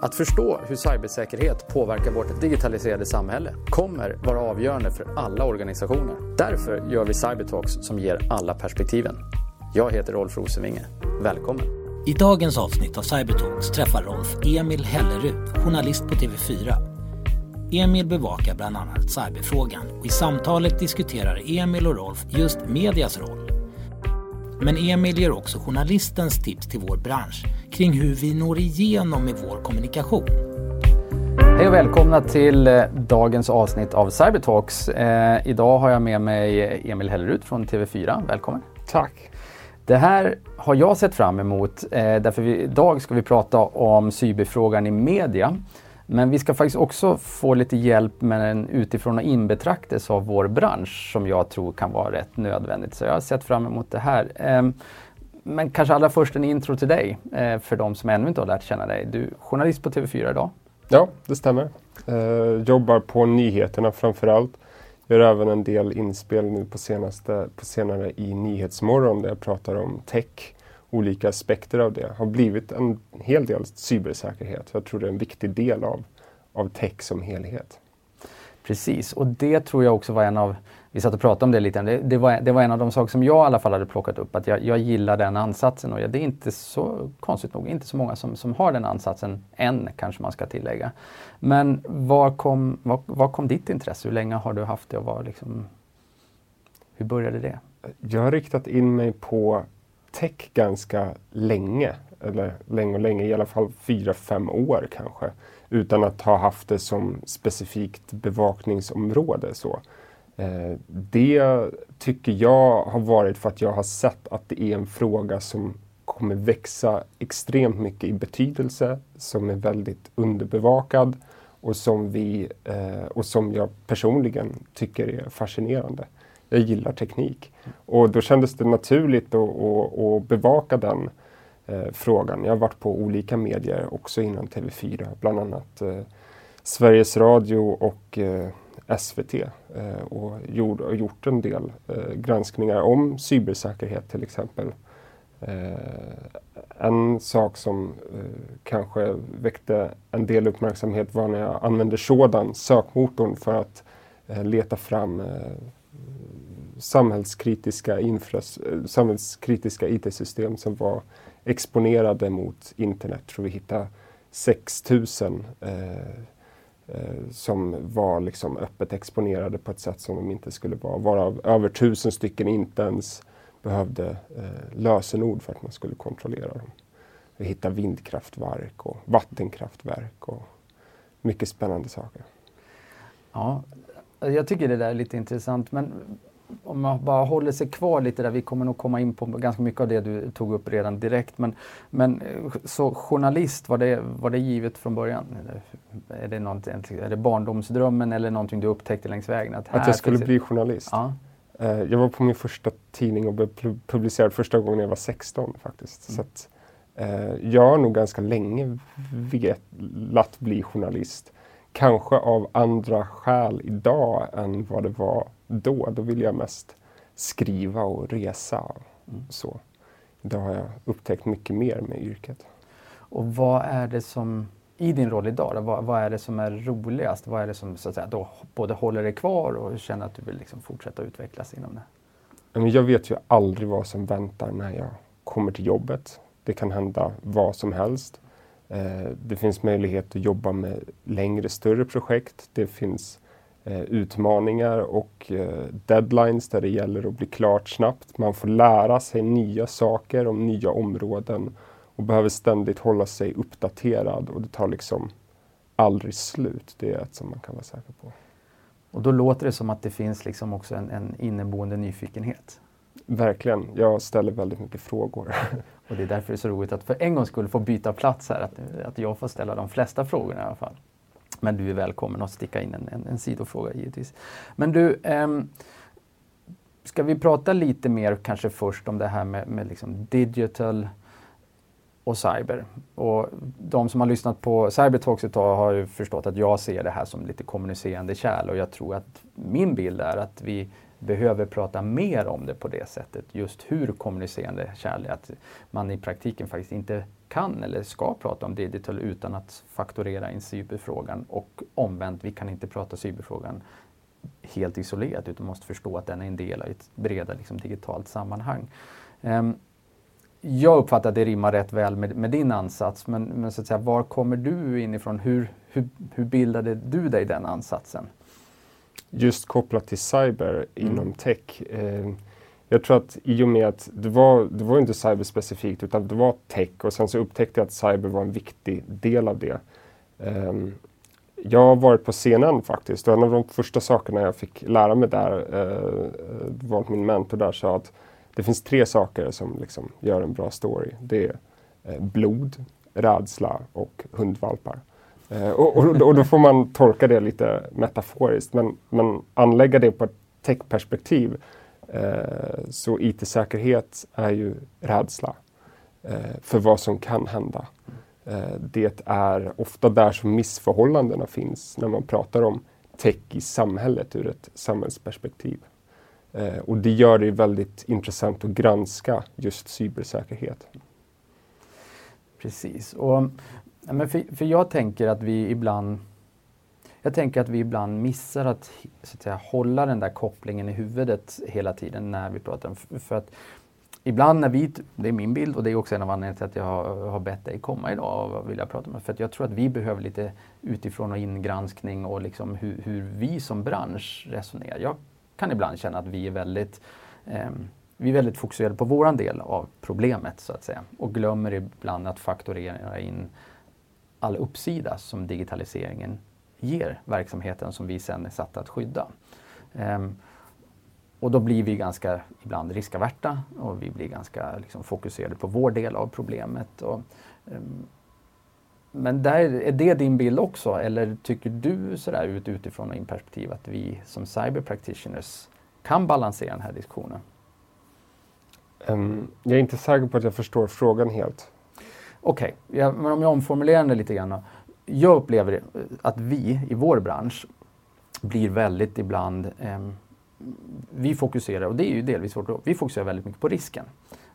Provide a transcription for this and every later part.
Att förstå hur cybersäkerhet påverkar vårt digitaliserade samhälle kommer vara avgörande för alla organisationer. Därför gör vi Cybertalks som ger alla perspektiven. Jag heter Rolf Rosenvinge. Välkommen! I dagens avsnitt av Cybertalks träffar Rolf Emil Hellerud, journalist på TV4. Emil bevakar bland annat cyberfrågan och i samtalet diskuterar Emil och Rolf just medias roll men Emil ger också journalistens tips till vår bransch kring hur vi når igenom med vår kommunikation. Hej och välkomna till eh, dagens avsnitt av Cybertalks. Eh, idag har jag med mig Emil Hellerud från TV4. Välkommen! Tack! Det här har jag sett fram emot eh, därför vi, idag ska vi prata om cyberfrågan i media. Men vi ska faktiskt också få lite hjälp med en utifrån och inbetraktelse av vår bransch som jag tror kan vara rätt nödvändigt. Så jag har sett fram emot det här. Men kanske allra först en intro till dig eh, för de som ännu inte har lärt känna dig. Du är journalist på TV4 idag. Ja, det stämmer. Eh, jobbar på nyheterna framförallt. Gör även en del inspel nu på, senaste, på senare i Nyhetsmorgon där jag pratar om tech olika aspekter av det har blivit en hel del cybersäkerhet. Jag tror det är en viktig del av, av tech som helhet. Precis, och det tror jag också var en av, vi satt och pratade om det lite, det, det, var, det var en av de saker som jag i alla fall hade plockat upp, att jag, jag gillar den ansatsen och det är inte så, konstigt nog, inte så många som, som har den ansatsen än kanske man ska tillägga. Men var kom, var, var kom ditt intresse? Hur länge har du haft det och var liksom, hur började det? Jag har riktat in mig på tech ganska länge, eller länge och länge, i alla fall fyra, fem år kanske, utan att ha haft det som specifikt bevakningsområde. Så. Eh, det tycker jag har varit för att jag har sett att det är en fråga som kommer växa extremt mycket i betydelse, som är väldigt underbevakad och som, vi, eh, och som jag personligen tycker är fascinerande jag gillar teknik. Och då kändes det naturligt att, att, att bevaka den eh, frågan. Jag har varit på olika medier också innan TV4, bland annat Sveriges Radio och SVT eh, och gjort, och gjort en del eh, granskningar om cybersäkerhet till exempel. Eh, en sak som eh, kanske väckte en del uppmärksamhet var när jag använde sådan, sökmotorn, för att eh, leta fram eh, samhällskritiska, infras, samhällskritiska IT-system som var exponerade mot internet. Jag tror vi hittade 6000 eh, Eh, som var liksom öppet exponerade på ett sätt som de inte skulle vara. Varav över tusen stycken inte ens behövde eh, lösenord för att man skulle kontrollera dem. Vi hittade vindkraftverk och vattenkraftverk och mycket spännande saker. Ja, jag tycker det där är lite intressant. Men om man bara håller sig kvar lite där, vi kommer nog komma in på ganska mycket av det du tog upp redan direkt. Men, men så journalist, var det, var det givet från början? Är det, är det barndomsdrömmen eller någonting du upptäckte längs vägen? Att, att jag skulle bli journalist? Ja. Uh, jag var på min första tidning och blev publicerad första gången jag var 16 faktiskt. Mm. Så att, uh, jag har nog ganska länge velat bli journalist. Kanske av andra skäl idag än vad det var då. Då vill jag mest skriva och resa. Mm. Så. Idag har jag upptäckt mycket mer med yrket. Och vad är det som, i din roll idag, då, vad, vad, är det som är roligast? Vad är det som så att säga, då både håller dig kvar och känner att du vill liksom fortsätta utvecklas inom det? Jag vet ju aldrig vad som väntar när jag kommer till jobbet. Det kan hända vad som helst. Eh, det finns möjlighet att jobba med längre, större projekt. Det finns eh, utmaningar och eh, deadlines där det gäller att bli klart snabbt. Man får lära sig nya saker om nya områden och behöver ständigt hålla sig uppdaterad och det tar liksom aldrig slut. Det är ett som man kan vara säker på. Och då låter det som att det finns liksom också en, en inneboende nyfikenhet. Verkligen. Jag ställer väldigt mycket frågor. Och det är därför det är så roligt att för en gångs skull få byta plats här, att, att jag får ställa de flesta frågorna i alla fall. Men du är välkommen att sticka in en, en, en sidofråga givetvis. Men du, ehm, ska vi prata lite mer kanske först om det här med, med liksom digital och cyber. Och de som har lyssnat på Cybertalks ett tag har ju förstått att jag ser det här som lite kommunicerande kärl och jag tror att min bild är att vi behöver prata mer om det på det sättet. Just hur kommunicerande kärl är. Att man i praktiken faktiskt inte kan eller ska prata om digital utan att faktorera in cyberfrågan och omvänt, vi kan inte prata cyberfrågan helt isolerat utan måste förstå att den är en del av ett bredare liksom, digitalt sammanhang. Um, jag uppfattar att det rimmar rätt väl med, med din ansats, men, men, så att säga, var kommer du inifrån? Hur, hur, hur bildade du dig den ansatsen? Just kopplat till cyber mm. inom tech. Eh, jag tror att i och med att det var, det var inte cyberspecifikt utan det var tech och sen så upptäckte jag att cyber var en viktig del av det. Um, jag har varit på scenen faktiskt och en av de första sakerna jag fick lära mig där uh, var att min mentor där sa att det finns tre saker som liksom gör en bra story. Det är uh, blod, rädsla och hundvalpar. Eh, och, och, och, då får man tolka det lite metaforiskt men, men anlägga det på ett techperspektiv Eh, så IT-säkerhet är ju rädsla eh, för vad som kan hända. Eh, det är ofta där som missförhållandena finns när man pratar om tech i samhället ur ett samhällsperspektiv. Eh, och det gör det väldigt intressant att granska just cybersäkerhet. Precis. Och, men för, för jag tänker att vi ibland jag tänker att vi ibland missar att, så att säga, hålla den där kopplingen i huvudet hela tiden när vi pratar om... För att ibland när vi, det är min bild och det är också en av anledningarna till att jag har, bett dig komma idag och vilja jag prata med. För att jag tror att vi behöver lite utifrån och ingranskning och liksom hur, hur vi som bransch resonerar. Jag kan ibland känna att vi är väldigt eh, vi är väldigt fokuserade på våran del av problemet så att säga och glömmer ibland att faktorera in all uppsida som digitaliseringen ger verksamheten som vi sen är satta att skydda. Um, och då blir vi ganska ibland riskaverta och vi blir ganska liksom, fokuserade på vår del av problemet. Och, um, men där, är det din bild också eller tycker du sådär ut, utifrån din perspektiv att vi som cyber practitioners kan balansera den här diskussionen? Um, jag är inte säker på att jag förstår frågan helt. Okej, okay. men om jag omformulerar det lite grann jag upplever att vi i vår bransch blir väldigt ibland eh, vi fokuserar, och det är ju delvis vårt vi fokuserar väldigt mycket på risken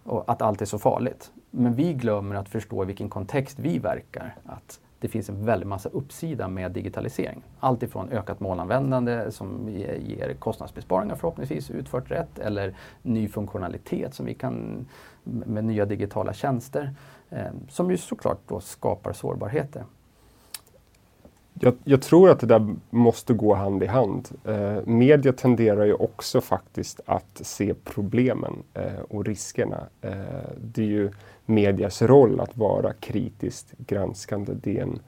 och att allt är så farligt. Men vi glömmer att förstå i vilken kontext vi verkar. Att det finns en väldig massa uppsida med digitalisering. Allt ifrån ökat målanvändande som ger kostnadsbesparingar förhoppningsvis utfört rätt eller ny funktionalitet som vi kan med nya digitala tjänster eh, Ehm, som ju såklart då skapar sårbarheter. Jag, jag, tror att det där måste gå hand i hand. Eh, media tenderar ju också faktiskt att se problemen eh, och riskerna. Eh, det är ju medias roll att vara kritiskt granskande. Det är en,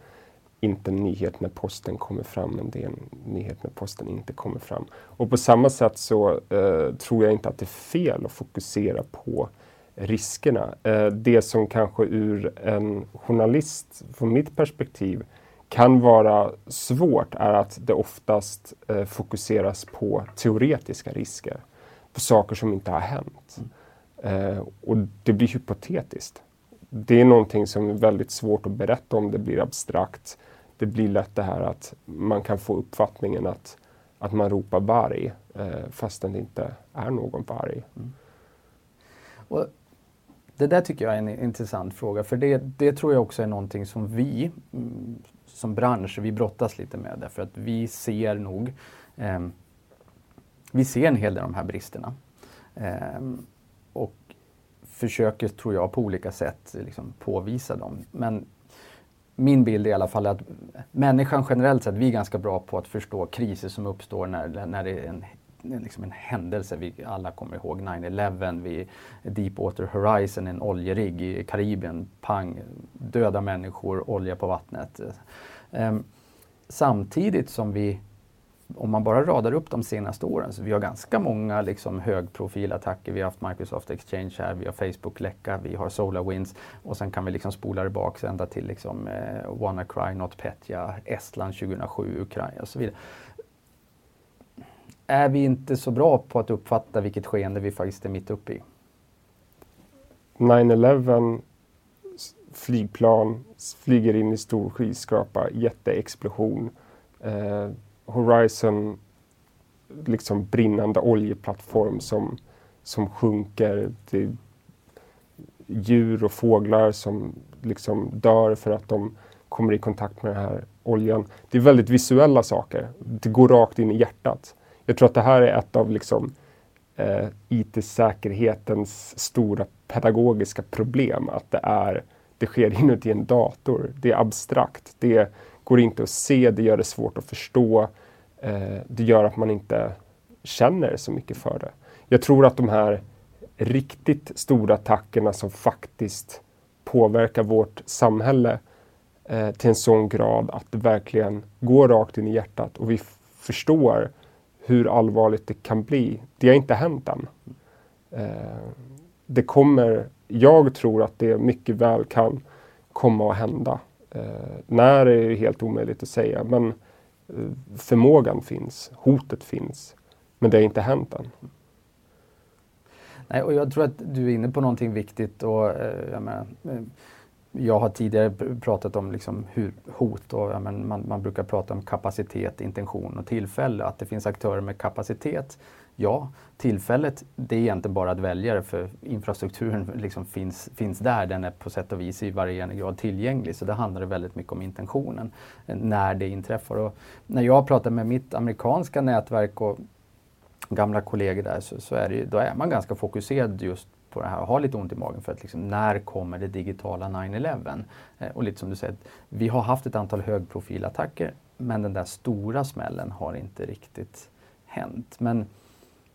inte en nyhet när posten kommer fram, men det är en nyhet när posten inte kommer fram. Och på samma sätt så eh, tror jag inte att det är fel att fokusera på riskerna. Eh, det som kanske ur en journalist, från mitt perspektiv, kan vara svårt är att det oftast eh, fokuseras på teoretiska risker. På saker som inte har hänt. Eh, och det blir hypotetiskt. Det är någonting som är väldigt svårt att berätta om, det blir abstrakt. Det blir lätt det här att man kan få uppfattningen att, att man ropar varg eh, fastän det inte är någon varg. Mm. Och det där tycker jag är en intressant fråga för det, det tror jag också är någonting som vi mm, som bransch, vi brottas lite med det för att vi ser nog eh, vi ser en hel del av de här bristerna. Eh, och försöker, tror jag, på olika sätt liksom, påvisa dem. Men min bild är i alla fall att människan generellt sett, vi är ganska bra på att förstå kriser som uppstår när, när det är en liksom en händelse. Vi alla kommer ihåg 9-11 vid Deepwater Horizon, en oljerigg i Karibien. Pang, döda människor, olja på vattnet. Ehm, samtidigt som vi, om man bara radar upp de senaste åren, så vi har ganska många liksom högprofilattacker. Vi har haft Microsoft Exchange här, vi har Facebook-läcka, vi har SolarWinds och sen kan vi liksom spola tillbaka ända till liksom, eh, WannaCry, NotPetya, Estland 2007, Ukraina och så vidare är vi inte så bra på att uppfatta vilket skeende vi faktiskt är mitt uppe i. 9-11 flygplan flyger in i stor skyskrapa, jätteexplosion. Eh, Horizon, liksom brinnande oljeplattform som, som sjunker. Till djur och fåglar som liksom dör för att de kommer i kontakt med den här oljan. Det är väldigt visuella saker. Det går rakt in i hjärtat. Jag tror att det här är ett av liksom, eh, IT-säkerhetens stora pedagogiska problem. Att det, är, det sker inuti en dator. Det är abstrakt. Det går inte att se. Det gör det svårt att förstå. Eh, det gör att man inte känner så mycket för det. Jag tror att de här riktigt stora attackerna som faktiskt påverkar vårt samhälle eh, till en sån grad att det verkligen går rakt in i hjärtat och vi förstår hur allvarligt det kan bli. Det har inte hänt än. Eh, det kommer, jag tror att det mycket väl kan komma att hända. Eh, när är helt omöjligt att säga, men eh, förmågan finns, hotet finns. Men det har inte hänt än. Nej, och jag tror att du är inne på någonting viktigt. Och, eh, jag, menar, eh, jag har tidigare pratat om liksom hur hot och ja, men man, man, brukar prata om kapacitet, intention och tillfälle. Att det finns aktörer med kapacitet. Ja, tillfället det är egentligen bara att välja det för infrastrukturen liksom finns, finns där. Den är på sätt och vis i varierande grad tillgänglig. Så det handlar väldigt mycket om intentionen eh, när det inträffar. Och när jag pratar med mitt amerikanska nätverk och gamla kollegor där så, så är det, då är man ganska fokuserad just på det här och har lite ont i magen för att liksom, när kommer det digitala 9-11? Eh, och lite som du säger, vi har haft ett antal högprofilattacker men den där stora smällen har inte riktigt hänt. Men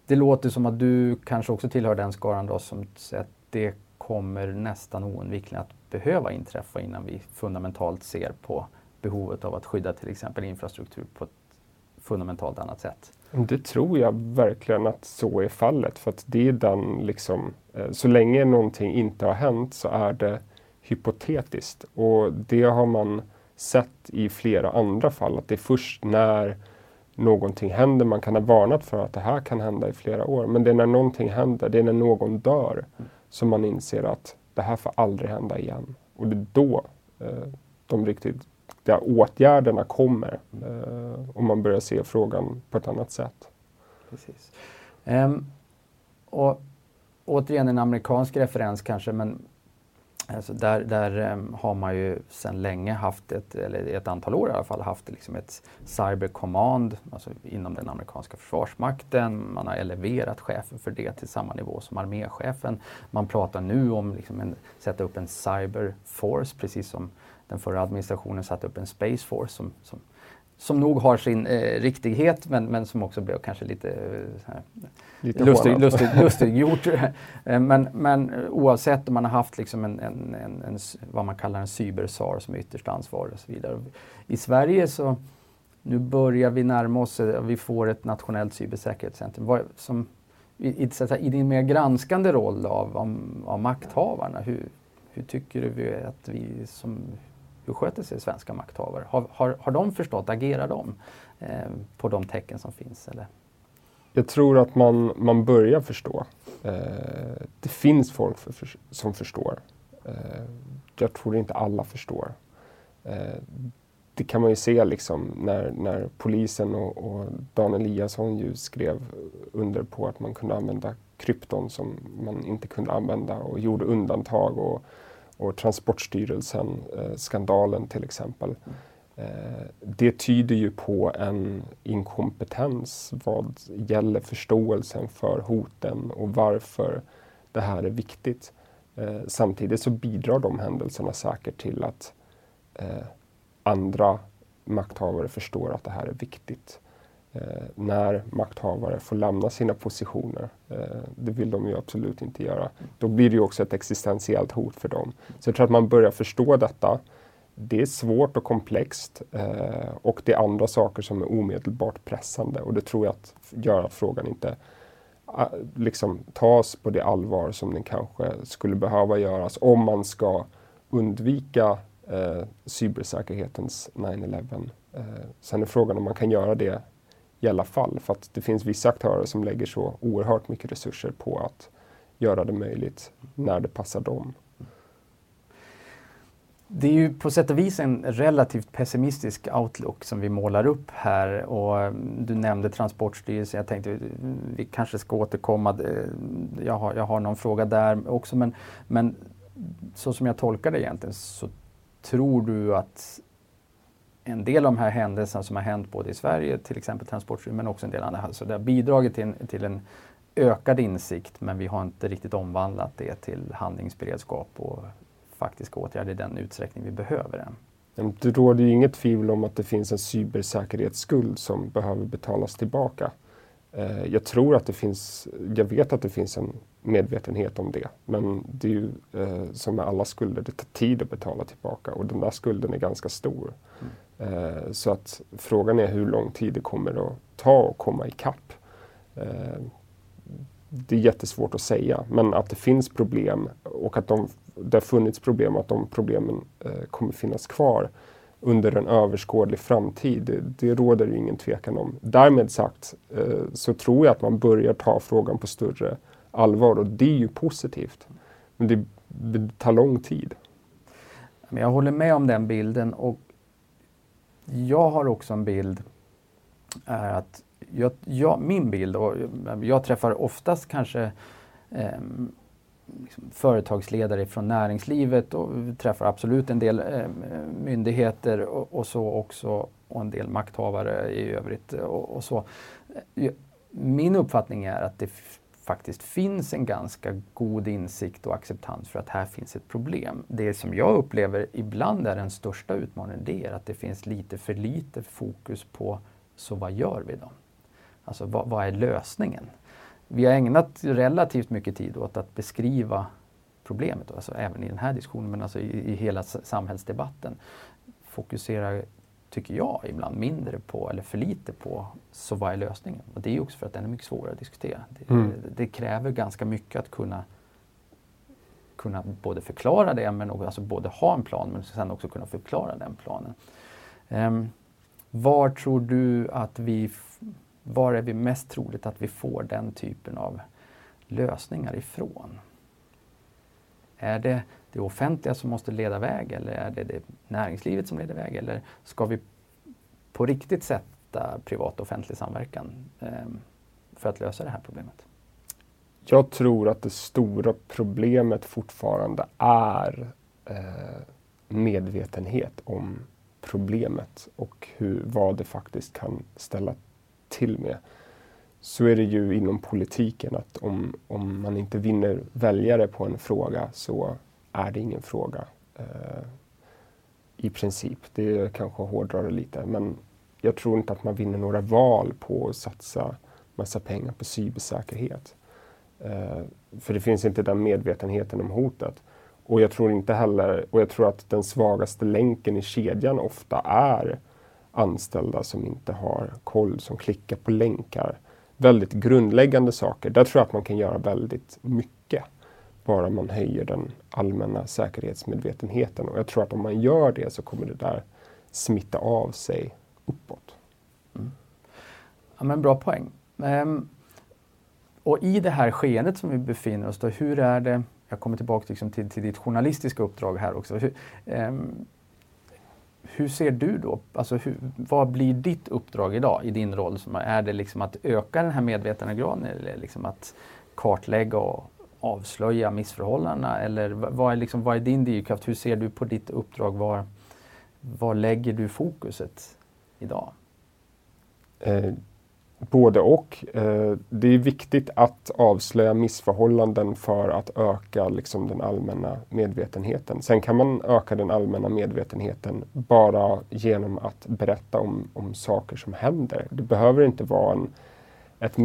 det låter som att du kanske också tillhör den skaran då som säger att det kommer nästan oundvikligen att behöva inträffa innan vi fundamentalt ser på behovet av att skydda till exempel infrastruktur på ett fundamentalt annat sätt. Det tror jag verkligen att så är fallet. För att det är den liksom, eh, så länge någonting inte har hänt så är det hypotetiskt. Och det har man sett i flera andra fall, att det är först när någonting händer, man kan ha varnat för att det här kan hända i flera år, men det är när någonting händer, det är när någon dör som man inser att det här får aldrig hända igen. Och det är då eh, de riktigt där åtgärderna kommer eh, om man börjar se frågan på ett annat sätt. Precis. Um, och återigen en amerikansk referens kanske, men alltså där, där um, har man ju sedan länge haft, ett, eller ett antal år i alla fall, haft liksom ett cyber command alltså inom den amerikanska försvarsmakten. Man har eleverat chefen för det till samma nivå som arméchefen. Man pratar nu om liksom en, sätta upp en cyber force, precis som den förra administrationen satte upp en Space Force som, som, som nog har sin eh, riktighet men, men som också blev kanske lite, eh, lite lustig, lustig, lustiggjort. Eh, men, men oavsett om man har haft liksom en, en, en, en vad man kallar en cybersar som ytterst ansvarig och så vidare. I Sverige så nu börjar vi närma oss, eh, vi får ett nationellt cybersäkerhetscentrum. Som, i, i, i din mer granskande roll av, av, av makthavarna, hur, hur tycker du att vi som hur sköter sig svenska makthavare? Har, har, har de förstått, agerar de eh, på de tecken som finns? Eller? Jag tror att man, man börjar förstå. Eh, det finns folk för, för, som förstår. Eh, jag tror inte alla förstår. Eh, det kan man ju se liksom när, när polisen och, och Dan Eliasson ju skrev under på att man kunde använda krypton som man inte kunde använda och gjorde undantag. Och, och Transportstyrelsen-skandalen eh, till exempel. Eh, det tyder ju på en inkompetens vad gäller förståelsen för hoten och varför det här är viktigt. Eh, samtidigt så bidrar de händelserna säkert till att eh, andra makthavare förstår att det här är viktigt eh, Eh, när makthavare får lämna sina positioner. Eh, det vill de ju absolut inte göra. Då blir det ju också ett existentiellt hot för dem. Så jag tror att man börjar förstå detta. Det är svårt och komplext eh, och det är andra saker som är omedelbart pressande och det tror jag att gör att frågan inte liksom tas på det allvar som den kanske skulle behöva göras om man ska undvika eh, cybersäkerhetens 9-11. Eh, sen är frågan om man kan göra det i alla fall. För att det finns vissa aktörer som lägger så oerhört mycket resurser på att göra det möjligt när det passar dem. Det är ju på sätt och vis en relativt pessimistisk outlook som vi målar upp här och eh, du nämnde Transportstyrelsen. Jag tänkte eh, vi kanske ska återkomma. Eh, jag har, jag har någon fråga där också men, men så som jag tolkar det egentligen så tror du att en del av de här händelserna som har hänt både i Sverige, till exempel Transportstyrelsen, men också en del andra, så det har bidragit till en, till en ökad insikt men vi har inte riktigt omvandlat det till handlingsberedskap och faktiska åtgärder i den utsträckning vi behöver än. Det råder ju inget tvivel om att det finns en cybersäkerhetsskuld som behöver betalas tillbaka. Eh, jag tror att det finns, jag vet att det finns en medvetenhet om det. Men det är ju eh, som med alla skulder, det tar tid att betala tillbaka och den där skulden är ganska stor. Mm. Eh, så att frågan är hur lång tid det kommer att ta att komma ikapp. Eh, det är jättesvårt att säga, men att det finns problem och att de, det har funnits problem och att de problemen eh, kommer finnas kvar under en överskådlig framtid. Det, det råder det ingen tvekan om. Därmed sagt eh, så tror jag att man börjar ta frågan på större allvar och det är ju positivt. Men det, det tar lång tid. Jag håller med om den bilden och jag har också en bild är att jag, jag, min bild, och eh, jag träffar oftast kanske eh, liksom företagsledare från näringslivet och träffar absolut en del eh, myndigheter och, och, så också och en del makthavare i övrigt och, och så. Eh, min uppfattning är att det faktiskt finns en ganska god insikt och acceptans för att här finns ett problem. Det som jag upplever ibland är den största utmaningen, det är att det finns lite för lite fokus på så vad gör vi då? Alltså vad, vad är lösningen? Vi har ägnat relativt mycket tid åt att beskriva problemet, alltså även i den här diskussionen men alltså i, i hela samhällsdebatten. Fokusera tycker jag, ibland mindre på, eller för lite på, så vad är lösningen? Och det är också för att den är mycket svårare att diskutera. Det, mm. det kräver ganska mycket att kunna kunna både förklara det, men också, alltså både ha en plan men sen också kunna förklara den planen. Um, var tror du att vi var är vi mest troligt att vi får den typen av lösningar ifrån? Är det det offentliga som måste leda väg eller är det, det näringslivet som leder väg? Eller ska vi på riktigt sätta privat och offentlig samverkan eh, för att lösa det här problemet? Jag tror att det stora problemet fortfarande är eh, medvetenhet om problemet och hur, vad det faktiskt kan ställa till med så är det ju inom politiken att om, om man inte vinner väljare på en fråga så är det ingen fråga. Eh, I princip. Det är kanske hårdrar det lite men jag tror inte att man vinner några val på att satsa massa pengar på cybersäkerhet. Eh, för det finns inte den medvetenheten om hotet. Och jag tror inte heller, och jag tror att den svagaste länken i kedjan ofta är anställda som inte har koll, som klickar på länkar. Väldigt grundläggande saker. Där tror jag att man kan göra väldigt mycket. Bara man höjer den allmänna säkerhetsmedvetenheten. Och jag tror att om man gör det så kommer det där smitta av sig uppåt. Mm. Ja, men bra poäng. Ehm, och i det här skeendet som vi befinner oss då, hur är det, jag kommer tillbaka liksom till, till ditt journalistiska uppdrag här också. Hur, ehm, hur ser du då, alltså hur, vad blir ditt uppdrag idag i din roll? Är det liksom att öka den här medvetandegraden eller liksom att kartlägga och avslöja missförhållandena? Eller vad är, liksom, vad är din drivkraft? Hur ser du på ditt uppdrag? Var, var lägger du fokuset idag? Eh, Både och. Eh, det är viktigt att avslöja missförhållanden för att öka liksom, den allmänna medvetenheten. Sen kan man öka den allmänna medvetenheten bara genom att berätta om, om saker som händer. Det behöver inte vara en, ett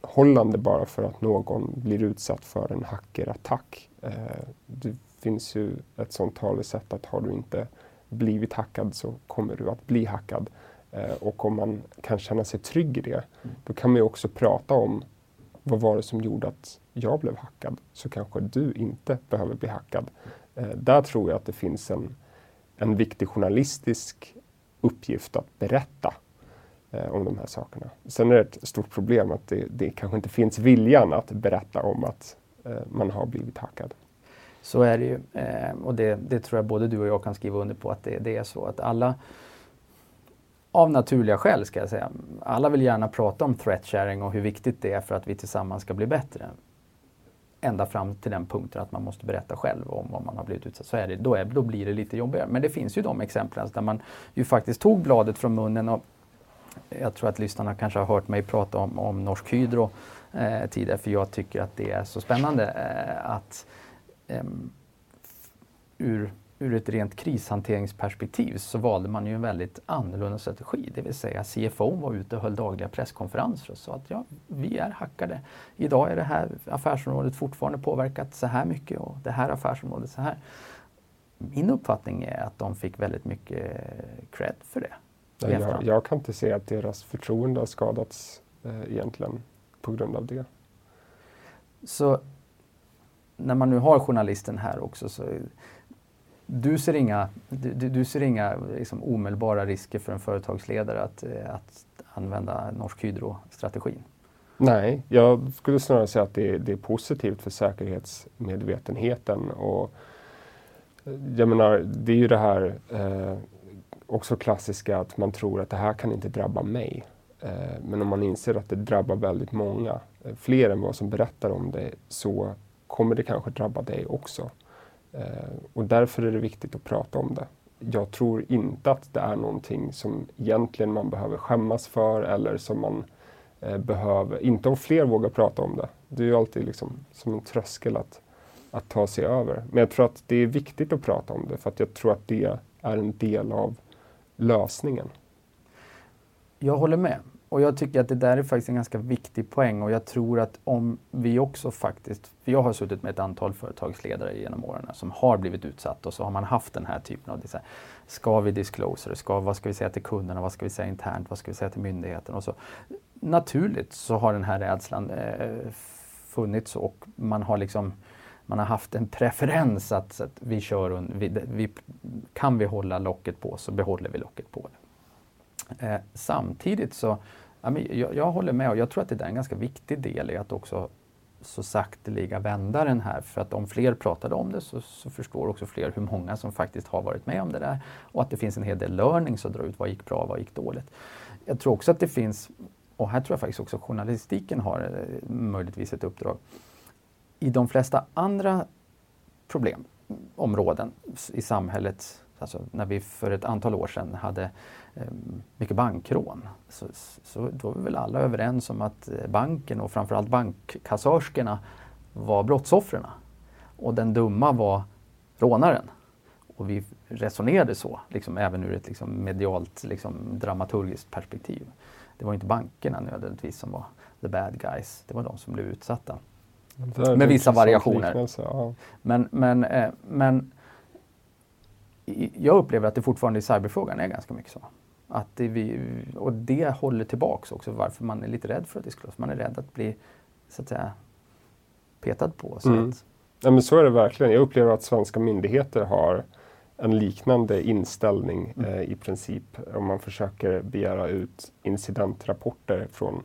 hållande bara för att någon blir utsatt för en hackerattack. Eh, det finns ju ett sånt talesätt att har du inte blivit hackad så kommer du att bli hackad. Eh, och om man kan känna sig trygg i det, då kan man ju också prata om vad var det som gjorde att jag blev hackad? Så kanske du inte behöver bli hackad. Eh, där tror jag att det finns en, en viktig journalistisk uppgift att berätta eh, om de här sakerna. Sen är det ett stort problem att det, det kanske inte finns viljan att berätta om att eh, man har blivit hackad. Så är det ju. Eh, och det, det, tror jag både du och jag kan skriva under på att det, det är så att alla av naturliga skäl ska jag säga. Alla vill gärna prata om threat sharing och hur viktigt det är för att vi tillsammans ska bli bättre. ända fram till den punkten att man måste berätta själv om vad man har blivit utsatt så är det, då, är, då blir det lite jobbigare. Men det finns ju de exemplen där man ju faktiskt tog bladet från munnen och jag tror att lyssnarna kanske har hört mig prata om, om Norsk Hydro eh, tidigare för jag tycker att det är så spännande eh, att eh, ur ur ett rent krishanteringsperspektiv så valde man ju en väldigt annorlunda strategi. Det vill säga CFO var ute och höll dagliga presskonferenser och sa att ja, vi är hackade. Idag är det här affärsområdet fortfarande påverkat så här mycket och det här affärsområdet så här. Min uppfattning är att de fick väldigt mycket cred för det. Jag, jag, kan inte se att deras förtroende har skadats eh, egentligen på grund av det. Så när man nu har journalisten här också så du ser inga, du, du ser inga liksom, omedelbara risker för en företagsledare att, eh, att använda Norsk Hydro-strategin? Nej, jag skulle snarare säga att det är, det är positivt för säkerhetsmedvetenheten. Och, jag menar, det är ju det här eh, också klassiska att man tror att det här kan inte drabba mig. Eh, men om man inser att det drabbar väldigt många, eh, fler än vad som berättar om det, så kommer det kanske drabba dig också. Eh, och därför är det viktigt att prata om det. Jag tror inte att det är någonting som egentligen man behöver skämmas för eller som man eh, behöver, inte om fler vågar prata om det. Det är ju alltid liksom som en tröskel att, att ta sig över. Men jag tror att det är viktigt att prata om det för att jag tror att det är en del av lösningen. Jag håller med. Och jag tycker att det där är faktiskt en ganska viktig poäng och jag tror att om vi också faktiskt, för jag har suttit med ett antal företagsledare genom åren som har blivit utsatta och så har man haft den här typen av, här, ska vi disclosure, ska, vad ska vi säga till kunderna, vad ska vi säga internt, vad ska vi säga till myndigheten och så. Naturligt så har den här rädslan eh, funnits och man har liksom man har haft en preferens att, att vi kör, vi, vi, kan vi hålla locket på så behåller vi locket på. Eh, samtidigt så, ja, jag, jag, håller med och jag tror att det är en ganska viktig del i att också så sakteliga vända den här. För att om fler pratade om det så, så, förstår också fler hur många som faktiskt har varit med om det där. Och att det finns en hel del learnings att dra ut. Vad gick bra, vad gick dåligt? Jag tror också att det finns, och här tror jag faktiskt också journalistiken har eh, möjligtvis ett uppdrag. I de flesta andra problemområden i samhället, alltså när vi för ett antal år sedan hade eh, mycket bankrån. Så, så då är väl alla överens om att eh, banken och framförallt bankkassörskorna var brottsoffren. Och den dumma var rånaren. Och vi resonerade så, liksom, även ur ett liksom, medialt liksom, dramaturgiskt perspektiv. Det var inte bankerna nödvändigtvis som var the bad guys, det var de som blev utsatta. Med vissa variationer. Ja. Men, men, eh, men jag upplever att det fortfarande i cyberfrågan är ganska mycket så. Att det vi, och det håller tillbaks också varför man är lite rädd för att disclose. Man är rädd att bli så att säga petad på. Så, mm. att... ja, men så är det verkligen. Jag upplever att svenska myndigheter har en liknande inställning mm. eh, i princip. Om man försöker begära ut incidentrapporter från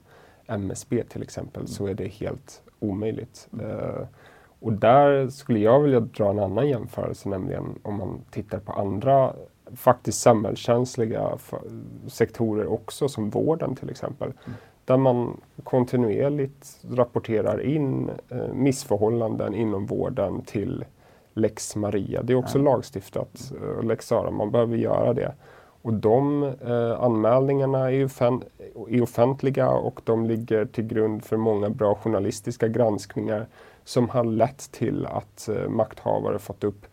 MSB till exempel mm. så är det helt omöjligt. Eh, och där skulle jag vilja dra en annan jämförelse, nämligen om man tittar på andra faktiskt samhällskänsliga sektorer också, som vården till exempel. Mm. Där man kontinuerligt rapporterar in eh, missförhållanden inom vården till Lex Maria. Det är också mm. lagstiftat, eh, Lex Sara, man behöver göra det. Och de eh, anmälningarna är, offent är offentliga och de ligger till grund för många bra journalistiska granskningar som har lett till att eh, makthavare fått upp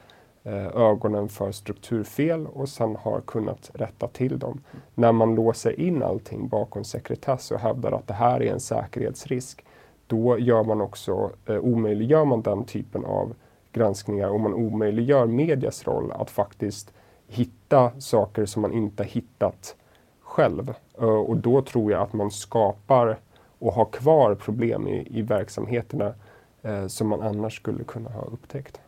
Eh, ögonen för strukturfel och sen har kunnat rätta till dem. När man låser in allting bakom sekretess och hävdar att det här är en säkerhetsrisk, då gör man också, eh, omöjliggör man den typen av granskningar och man omöjliggör medias roll att faktiskt hitta saker som man inte hittat själv. Eh, och då tror jag att man skapar och har kvar problem i, i verksamheterna eh, som man annars skulle kunna ha upptäckt.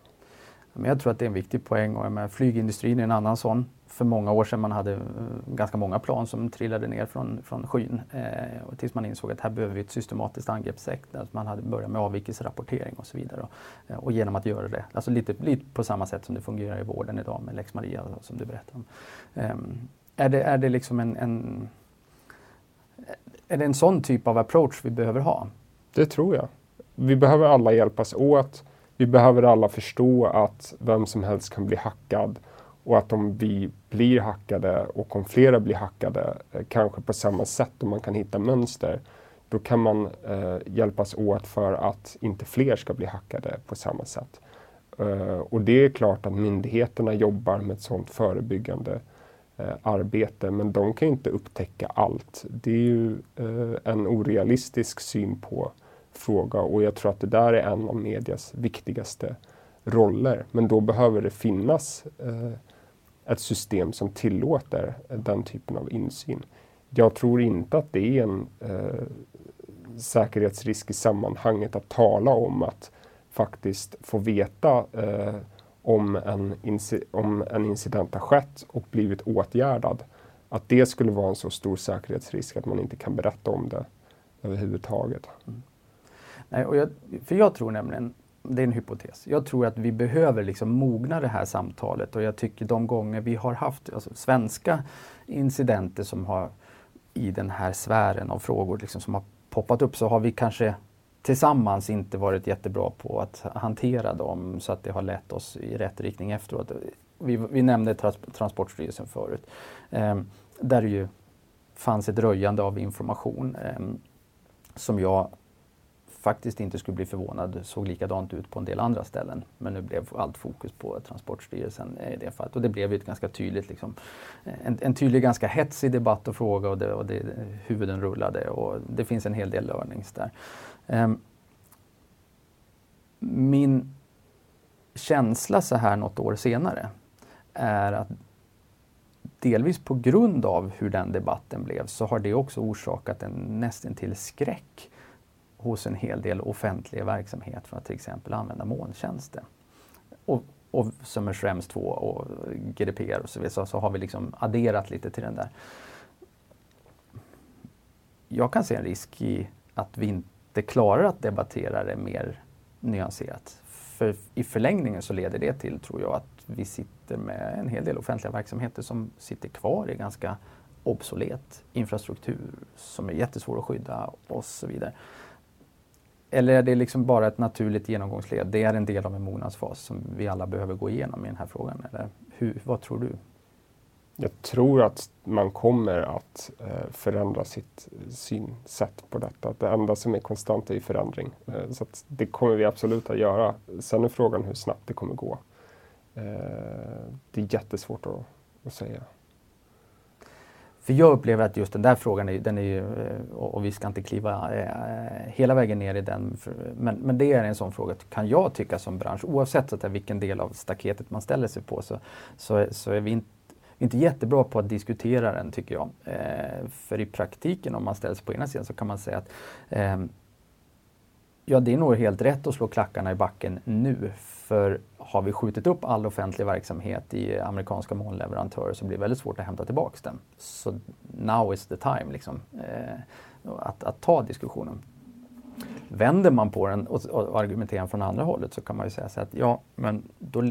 Men jag tror att det är en viktig poäng och med flygindustrin är en annan sån. För många år sedan man hade eh, ganska många plan som trillade ner från, från skyn eh, tills man insåg att här behöver vi ett systematiskt angreppssätt. man hade börjat med avvikelserapportering och så vidare. Och, och, genom att göra det, alltså lite, lite på samma sätt som det fungerar i vården idag med lex Maria som du berättade om. Eh, är, det, är det liksom en, en, är det en sån typ av approach vi behöver ha? Det tror jag vi behöver alla hjälpas åt. Vi behöver alla förstå att vem som helst kan bli hackad och att om vi blir hackade och om flera blir hackade, eh, kanske på samma sätt och man kan hitta mönster, då kan man eh, hjälpas åt för att inte fler ska bli hackade på samma sätt. Eh, och det är klart att myndigheterna jobbar med ett sådant förebyggande eh, arbete, men de kan inte upptäcka allt. Det är ju eh, en orealistisk syn på fråga och jag tror att det där är en av medias viktigaste roller. Men då behöver det finnas eh, ett system som tillåter den typen av insyn. Jag tror inte att det är en eh, säkerhetsrisk i sammanhanget att tala om att faktiskt få veta eh, om, en om en incident har skett och blivit åtgärdad. Att det skulle vara en så stor säkerhetsrisk att man inte kan berätta om det överhuvudtaget. Mm. Nej, och jag, för jag tror nämligen, det är en hypotes, jag tror att vi behöver liksom mogna det här samtalet och jag tycker de gånger vi har haft alltså, svenska incidenter som har i den här sfären av frågor liksom, som har poppat upp så har vi kanske tillsammans inte varit jättebra på att hantera dem så att det har lett oss i rätt riktning efteråt. Vi, vi nämnde trans Transportstyrelsen förut, eh, där det ju fanns ett röjande av information eh, som jag faktiskt inte skulle bli förvånad såg likadant ut på en del andra ställen. Men nu blev allt fokus på Transportstyrelsen i det fallet. Och det blev ju ett ganska tydligt, liksom, en, en tydlig, ganska hetsig debatt och fråga och, det, och det, huvuden rullade och det finns en hel del learnings där. Um, min känsla så här något år senare är att delvis på grund av hur den debatten blev så har det också orsakat en nästintill skräck hos en hel del offentlig verksamhet för att till exempel använda molntjänster. Och, och som är Schrems 2 och GDPR och så vidare så, så har vi liksom adderat lite till den där. Jag kan se en risk i att vi inte klarar att debattera det mer nyanserat. För i förlängningen så leder det till, tror jag, att vi sitter med en hel del offentliga verksamheter som sitter kvar i ganska obsolet infrastruktur som är jättesvår att skydda och så vidare. Eller är det liksom bara ett naturligt genomgångsled? Det är en del av en mognadsfas som vi alla behöver gå igenom i den här frågan. Eller hur, vad tror du? Jag tror att man kommer att eh, förändra sitt synsätt på detta. Det enda som är konstant är förändring. Eh, så det kommer vi absolut att göra. Sen är frågan hur snabbt det kommer gå. Eh, det är jättesvårt att, att säga. För jag upplever att just den där frågan, är, den är ju, eh, och vi ska inte kliva eh, hela vägen ner i den, men, men det är en sån fråga, kan jag tycka som bransch, oavsett så vilken del av staketet man ställer sig på, så, så, så är vi inte inte jättebra på att diskutera den tycker jag. Eh, för i praktiken om man ställer sig på ena sidan så kan man säga att eh, ja, det är nog helt rätt att slå klackarna i backen nu. För har vi skjutit upp all offentlig verksamhet i amerikanska molnleverantörer så blir det väldigt svårt att hämta tillbaks den. Så now is the time liksom, eh, att, att, ta diskussionen. Vänder man på den och, och argumenterar från andra hållet så kan man ju säga så att ja, men då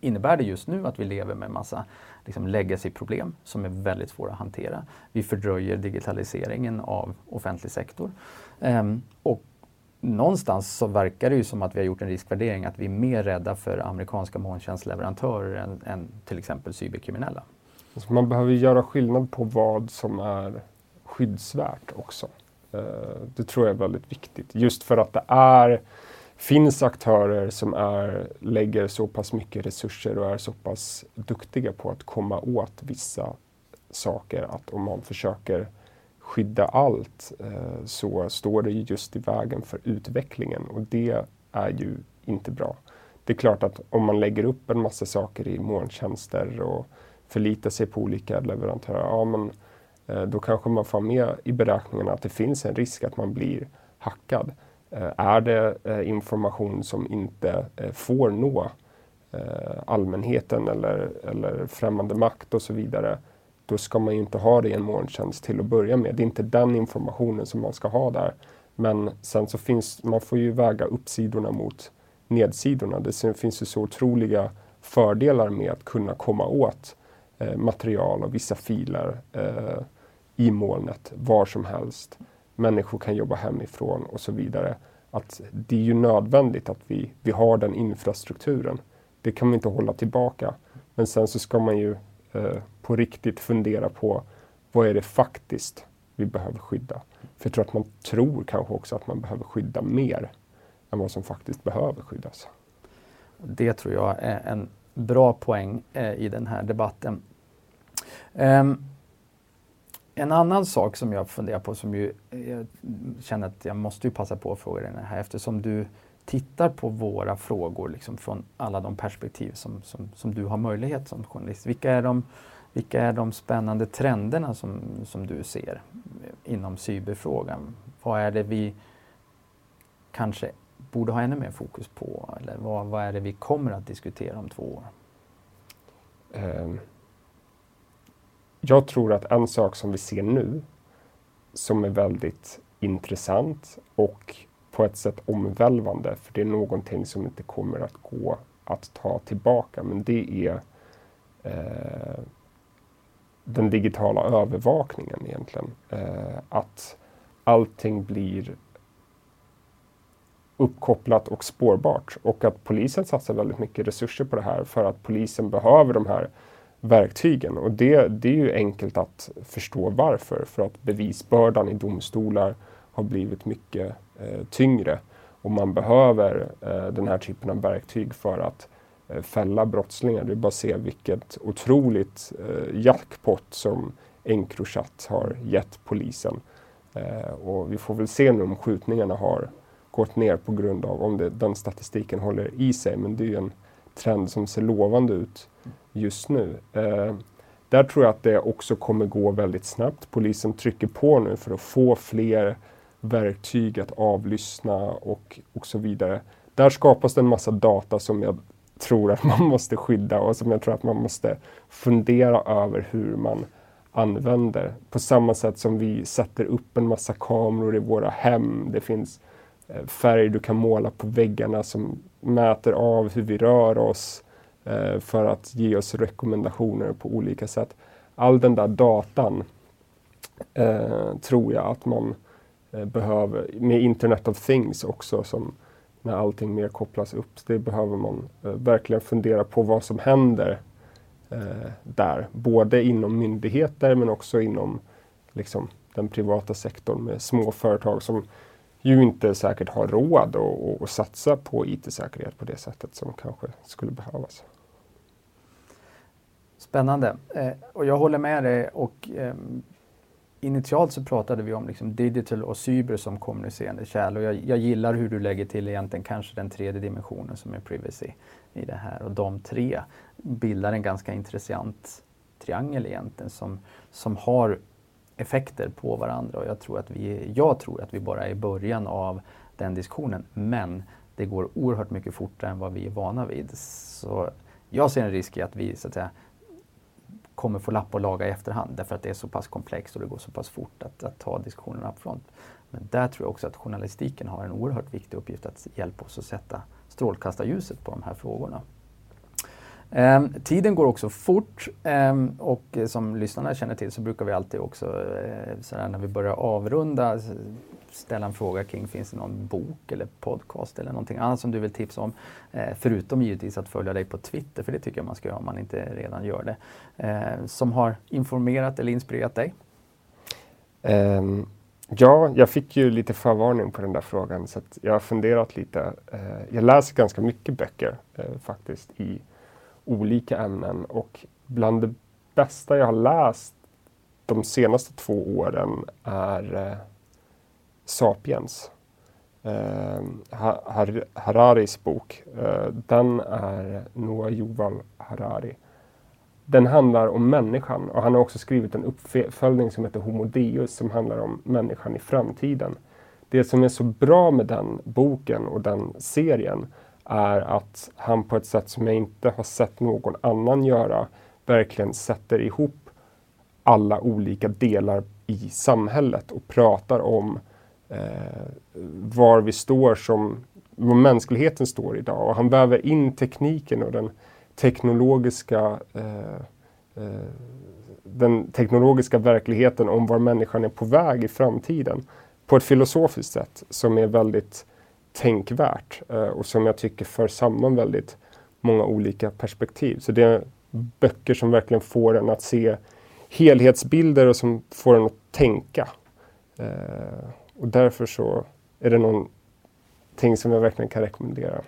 innebär det just nu att vi lever med en massa liksom, legacy-problem som är väldigt svåra att hantera. Vi fördröjer digitaliseringen av offentlig sektor. Eh, och någonstans så verkar det ju som att vi har gjort en riskvärdering att vi är mer rädda för amerikanska molntjänstleverantörer än, än till exempel cyberkriminella. Alltså man behöver göra skillnad på vad som är skyddsvärt också. Eh, det tror jag är väldigt viktigt. Just för att det är, finns aktörer som är, lägger så pass mycket resurser och är så pass duktiga på att komma åt vissa saker att om man försöker skydda allt eh, så står det just i vägen för utvecklingen och det är ju inte bra. Det är klart att om man lägger upp en massa saker i molntjänster och förlitar sig på olika leverantörer, ja men eh, då kanske man får med i beräkningarna att det finns en risk att man blir hackad. Eh, är det eh, information som inte eh, får nå eh, allmänheten eller, eller främmande makt och så vidare, då ska man ju inte ha det i en molntjänst till att börja med. Det är inte den informationen som man ska ha där. Men sen så finns, man får ju väga uppsidorna mot nedsidorna. Det finns ju så otroliga fördelar med att kunna komma åt eh, material och vissa filer eh, i molnet var som helst. Människor kan jobba hemifrån och så vidare. att det är ju nödvändigt att vi, vi har den infrastrukturen. Det kan vi inte hålla tillbaka. Men sen så ska man ju Eh, på riktigt fundera på vad är det faktiskt vi behöver skydda? För jag tror att man tror kanske också att man behöver skydda mer än vad som faktiskt behöver skyddas. Det tror jag är en bra poäng eh, i den här debatten. Um, en annan sak som jag funderar på som ju, eh, jag känner att jag måste ju passa på att fråga dig här eftersom du tittar på våra frågor liksom från alla de perspektiv som, som, som du har möjlighet som journalist. Vilka är de, vilka är de spännande trenderna som, som du ser inom cyberfrågan? Vad är det vi kanske borde ha ännu mer fokus på? Eller vad, vad är det vi kommer att diskutera om två år? Um, jag tror att en sak som vi ser nu som är väldigt intressant och på ett sätt omvälvande, för det är någonting som inte kommer att gå att ta tillbaka, men det är eh, den digitala övervakningen egentligen. Eh, att allting blir uppkopplat och spårbart och att polisen satsar väldigt mycket resurser på det här för att polisen behöver de här verktygen. Och det, det är ju enkelt att förstå varför. För att bevisbördan i domstolar har blivit mycket eh, tyngre och man behöver eh, den här typen av verktyg för att eh, fälla brottslingar. Det är bara att se vilket otroligt eh, jackpot som Encrochat har gett polisen. Eh, och vi får väl se nu om skjutningarna har gått ner på grund av om det, den statistiken håller i sig. Men det är ju en trend som ser lovande ut just nu. Eh, där tror jag att det också kommer gå väldigt snabbt. Polisen trycker på nu för att få fler verktyg att avlyssna och, och så vidare. Där skapas det en massa data som jag tror att man måste skydda och som jag tror att man måste fundera över hur man använder. På samma sätt som vi sätter upp en massa kameror i våra hem. Det finns eh, färg du kan måla på väggarna som mäter av hur vi rör oss eh, för att ge oss rekommendationer på olika sätt. All den där datan eh, tror jag att man eh, Eh, behöver, med Internet of Things också, som när allting mer kopplas upp, det behöver man eh, verkligen fundera på vad som händer eh, där. Både inom myndigheter men också inom liksom, den privata sektorn med små företag som ju inte säkert har råd att satsa på IT-säkerhet på det sättet som kanske skulle behövas. Spännande. Eh, och jag håller med dig. Och, eh, initialt så pratade vi om liksom digital och cyber som kommunicerande kärl. Och jag, jag, gillar hur du lägger till egentligen kanske den tredje dimensionen som är privacy i det här. Och de tre bildar en ganska intressant triangel egentligen som, som har effekter på varandra. Och jag tror, att vi, jag tror att vi bara är i början av den diskussionen. Men det går oerhört mycket fortare än vad vi är vana vid. Så jag ser en risk i att vi så att säga, kommer få lappa och laga i efterhand därför att det är så pass komplext och det går så pass fort att, att ta diskussionerna up front. Men där tror jag också att journalistiken har en oerhört viktig uppgift att hjälpa oss att sätta strålkastarljuset på de här frågorna. Um, tiden går också fort um, och som lyssnarna känner till så brukar vi alltid också eh, sådär, när vi börjar avrunda ställa en fråga kring finns det någon bok eller podcast eller någonting annat som du vill tipsa om. Eh, förutom givetvis att följa dig på Twitter, för det tycker jag man ska göra om man inte redan gör det. Eh, som har informerat eller inspirerat dig? Um, ja, jag fick ju lite förvarning på den där frågan så jag har funderat lite. Uh, jag läser ganska mycket böcker uh, faktiskt i olika ämnen och bland det bästa jag har läst de senaste två åren är uh, Sapiens. Eh, Har Hararis bok. Eh, den är Noah Yuval Harari. Den handlar om människan och han har också skrivit en uppföljning som heter Homo Deus som handlar om människan i framtiden. Det som är så bra med den boken och den serien är att han på ett sätt som jag inte har sett någon annan göra verkligen sätter ihop alla olika delar i samhället och pratar om eh, Eh, var vi står som, var mänskligheten står idag. Och han väver in tekniken och den teknologiska eh, eh, den teknologiska verkligheten om var människan är på väg i framtiden på ett filosofiskt sätt som är väldigt tänkvärt eh, och som jag tycker för samman väldigt många olika perspektiv. Så det är böcker som verkligen får en att se helhetsbilder och som får en att tänka. Eh, och därför så är det någonting som jag verkligen kan rekommendera.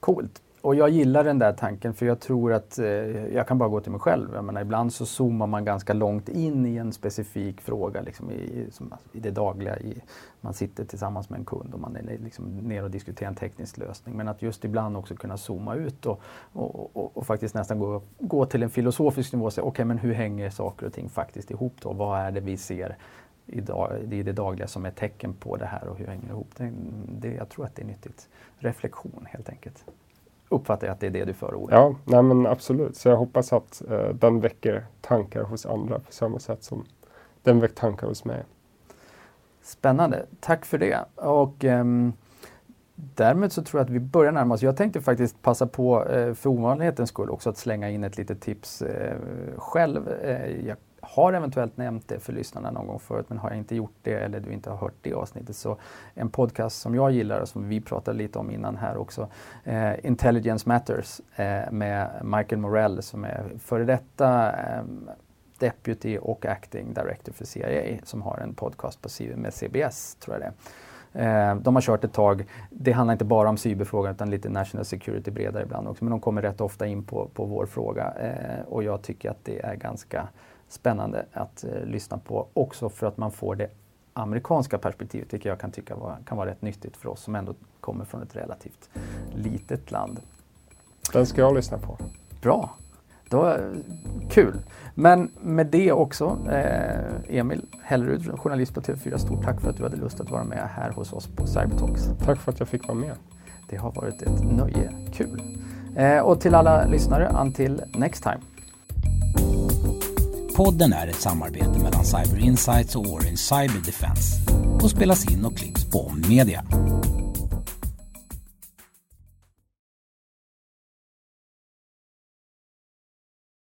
Coolt. Och jag gillar den där tanken för jag tror att, eh, jag kan bara gå till mig själv, jag menar, ibland så zoomar man ganska långt in i en specifik fråga liksom i, som, alltså, i det dagliga. I, man sitter tillsammans med en kund och man är liksom ner och diskuterar en teknisk lösning. Men att just ibland också kunna zooma ut och, och, och, och faktiskt nästan gå, gå till en filosofisk nivå och säga okej okay, men hur hänger saker och ting faktiskt ihop då? Vad är det vi ser i, dag, i det dagliga som är tecken på det här och hur hänger det ihop? Det, det, jag tror att det är nyttigt. Reflektion helt enkelt uppfattar jag att det är det du förordar. Ja, nej men absolut. Så jag hoppas att eh, den väcker tankar hos andra på samma sätt som den väcker tankar hos mig. Spännande. Tack för det. Och ehm, Därmed så tror jag att vi börjar närma oss. Jag tänkte faktiskt passa på eh, för ovanlighetens skull också att slänga in ett litet tips eh, själv. Eh, jag har eventuellt nämnt det för lyssnarna någon gång förut men har jag inte gjort det eller du inte har hört det avsnittet så en podcast som jag gillar och som vi pratade lite om innan här också eh, Intelligence Matters eh, med Michael Morell som är före detta eh, Deputy och Acting Director för CIA som har en podcast på med CBS tror jag det är. Eh, de har kört ett tag. Det handlar inte bara om cyberfrågan utan lite national security bredare ibland också. Men de kommer rätt ofta in på, på vår fråga eh, och jag tycker att det är ganska spännande att eh, lyssna på också för att man får det amerikanska perspektivet, vilket jag kan tycka var, kan vara rätt nyttigt för oss som ändå kommer från ett relativt litet land. Den ska jag lyssna på. Bra. Då, kul. Men med det också, eh, Emil Hellerud, journalist på TV4, stort tack för att du hade lust att vara med här hos oss på Cybertalks. Tack för att jag fick vara med. Det har varit ett nöje. Kul. Eh, och till alla lyssnare, until next time. Podden är ett samarbete mellan Cyber Insights och Orange Cyber Defense och spelas in och klipps på Media.